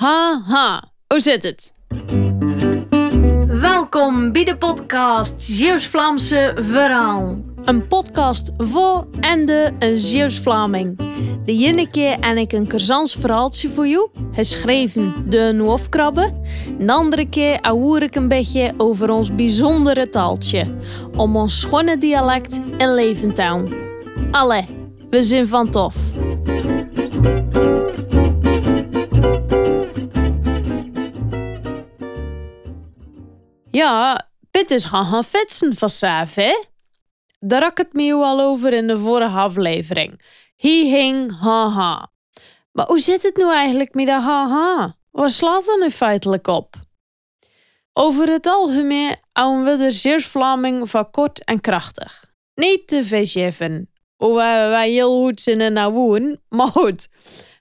Ha ha, hoe zit het? Welkom bij de podcast Zeeuws-Vlaamse Verhaal. Een podcast voor en de een Zeeuws-Vlaming. De ene keer en ik een Kersans verhaaltje voor jou, geschreven de Noofkrabbe. De andere keer ahoer ik een beetje over ons bijzondere taaltje. Om ons schone dialect in leven te houden. Allee, we zijn van tof. Ja, Pitt is gaan gaan fietsen vanzelf, hè? Daar had het me al over in de vorige aflevering. He hing haha. Maar hoe zit het nu eigenlijk met dat haha? Waar slaat dat nu feitelijk op? Over het algemeen houden we de Zeers-Vlaming van kort en krachtig. Niet te vergeven. Hoewel wij heel goed zijn nou woon, maar goed.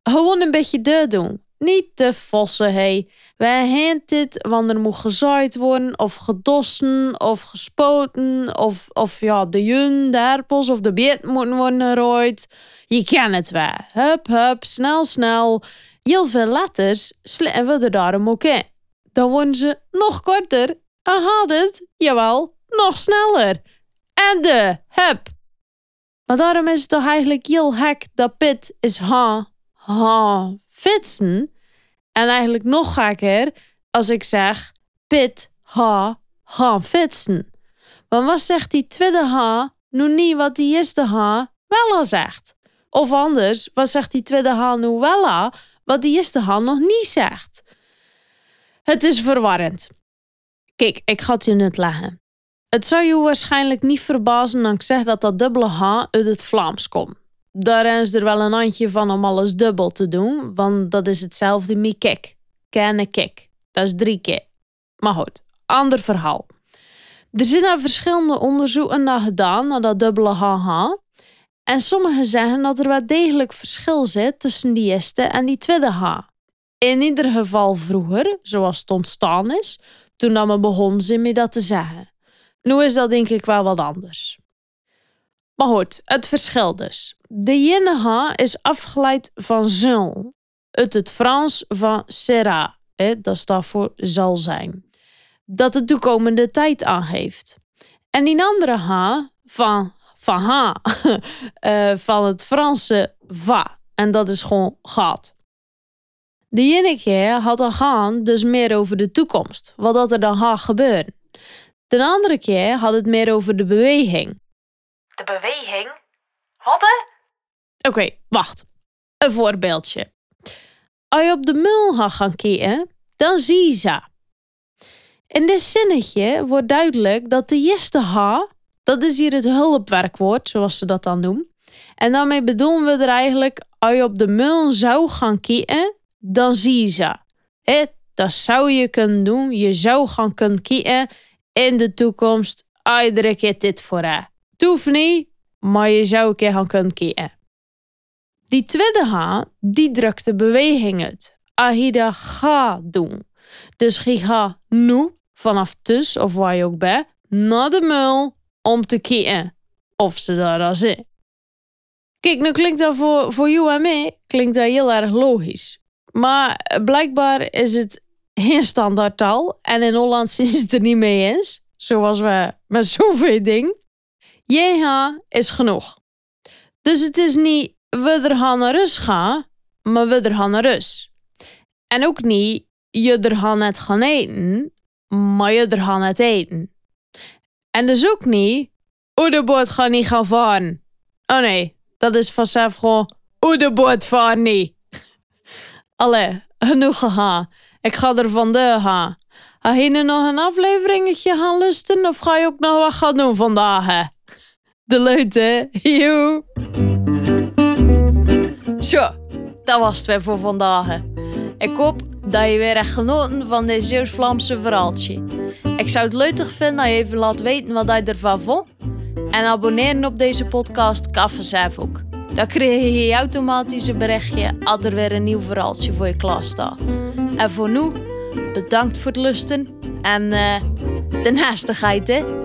Gewoon een beetje deur doen. Niet te vossen, hey. Wij hebben dit er moet gezaaid worden, of gedossen, of gespoten, of, of ja, de jun, de herpels of de beet moeten worden gerooid. Je kent het wel. Hup, hup, snel, snel. Heel veel letters slaan we er daarom ook in. Dan worden ze nog korter en gaat het, jawel, nog sneller. En de, hup. Maar daarom is het toch eigenlijk heel gek dat Pit is ha, ha, fietsen. En eigenlijk nog gekker als ik zeg Pit, ha, gaan fietsen. Want wat zegt die tweede ha nu niet wat die eerste ha wel al zegt? Of anders, wat zegt die tweede ha nu wel al wat die eerste ha nog niet zegt? Het is verwarrend. Kijk, ik ga het je net leggen. Het zou je waarschijnlijk niet verbazen als ik zeg dat dat dubbele H uit het Vlaams komt. Daar is er wel een handje van om alles dubbel te doen, want dat is hetzelfde met kik. Kennen kik. Dat is drie keer. Maar goed, ander verhaal. Er zijn daar verschillende onderzoeken naar gedaan, naar dat dubbele HH. En sommigen zeggen dat er wel degelijk verschil zit tussen die eerste en die tweede H. In ieder geval vroeger, zoals het ontstaan is, toen dat begonnen zijn met dat te zeggen. Nu is dat denk ik wel wat anders. Maar goed, het verschil dus. De H is afgeleid van zon, uit het Frans van sera, hè, dat staat voor zal zijn, dat de toekomende tijd aangeeft. En die andere H van, van H, uh, van het Franse va, en dat is gewoon gaat. De keer had dan gaan dus meer over de toekomst, wat dat er dan gaat gebeuren. De andere keer had het meer over de beweging. De beweging? Hadden? Oké, wacht. Een voorbeeldje. Als je op de mul gaat gaan kijken, dan zie je ze. In dit zinnetje wordt duidelijk dat de eerste H, dat is hier het hulpwerkwoord, zoals ze dat dan noemen. En daarmee bedoelen we er eigenlijk, als je op de mul zou gaan kijken, dan zie je ze. He, dat zou je kunnen doen. Je zou gaan kunnen kijken in de toekomst. Iedere keer dit voor haar. Het hoeft niet, maar je zou een keer gaan kunnen kijken. Die tweede H, die drukt de beweging uit. Ahida ga doen. Dus je gaat nu, vanaf dus of waar je ook bent, naar de mul om te kijken of ze daar al zijn. Kijk, nu klinkt dat voor, voor jou en mij klinkt dat heel erg logisch. Maar blijkbaar is het geen standaardtaal en in Holland ze het er niet mee eens. Zoals we met zoveel dingen. JH is genoeg. Dus het is niet we er gaan naar rust gaan, maar we er gaan naar rust. En ook niet je er gaan net gaan eten, maar je er gaan net eten. En dus ook niet, hoe de boot gaat niet gaan varen. Oh nee, dat is vanzelf gewoon, hoe de boot vaart niet. Allee, genoeg gegaan. Ik ga er van de gaan. Ga je nu nog een afleveringetje gaan lusten of ga je ook nog wat gaan doen vandaag? Hè? De leute, joe. Zo, dat was het weer voor vandaag. Ik hoop dat je weer echt genoten van dit Zeeuws-Vlaamse verhaaltje. Ik zou het leuk vinden als je even laat weten wat je ervan vond. En abonneren op deze podcast kan ook. Dan krijg je automatisch een berichtje als er weer een nieuw verhaaltje voor je klaar staat. En voor nu, bedankt voor het lusten en uh, de naastigheid hè.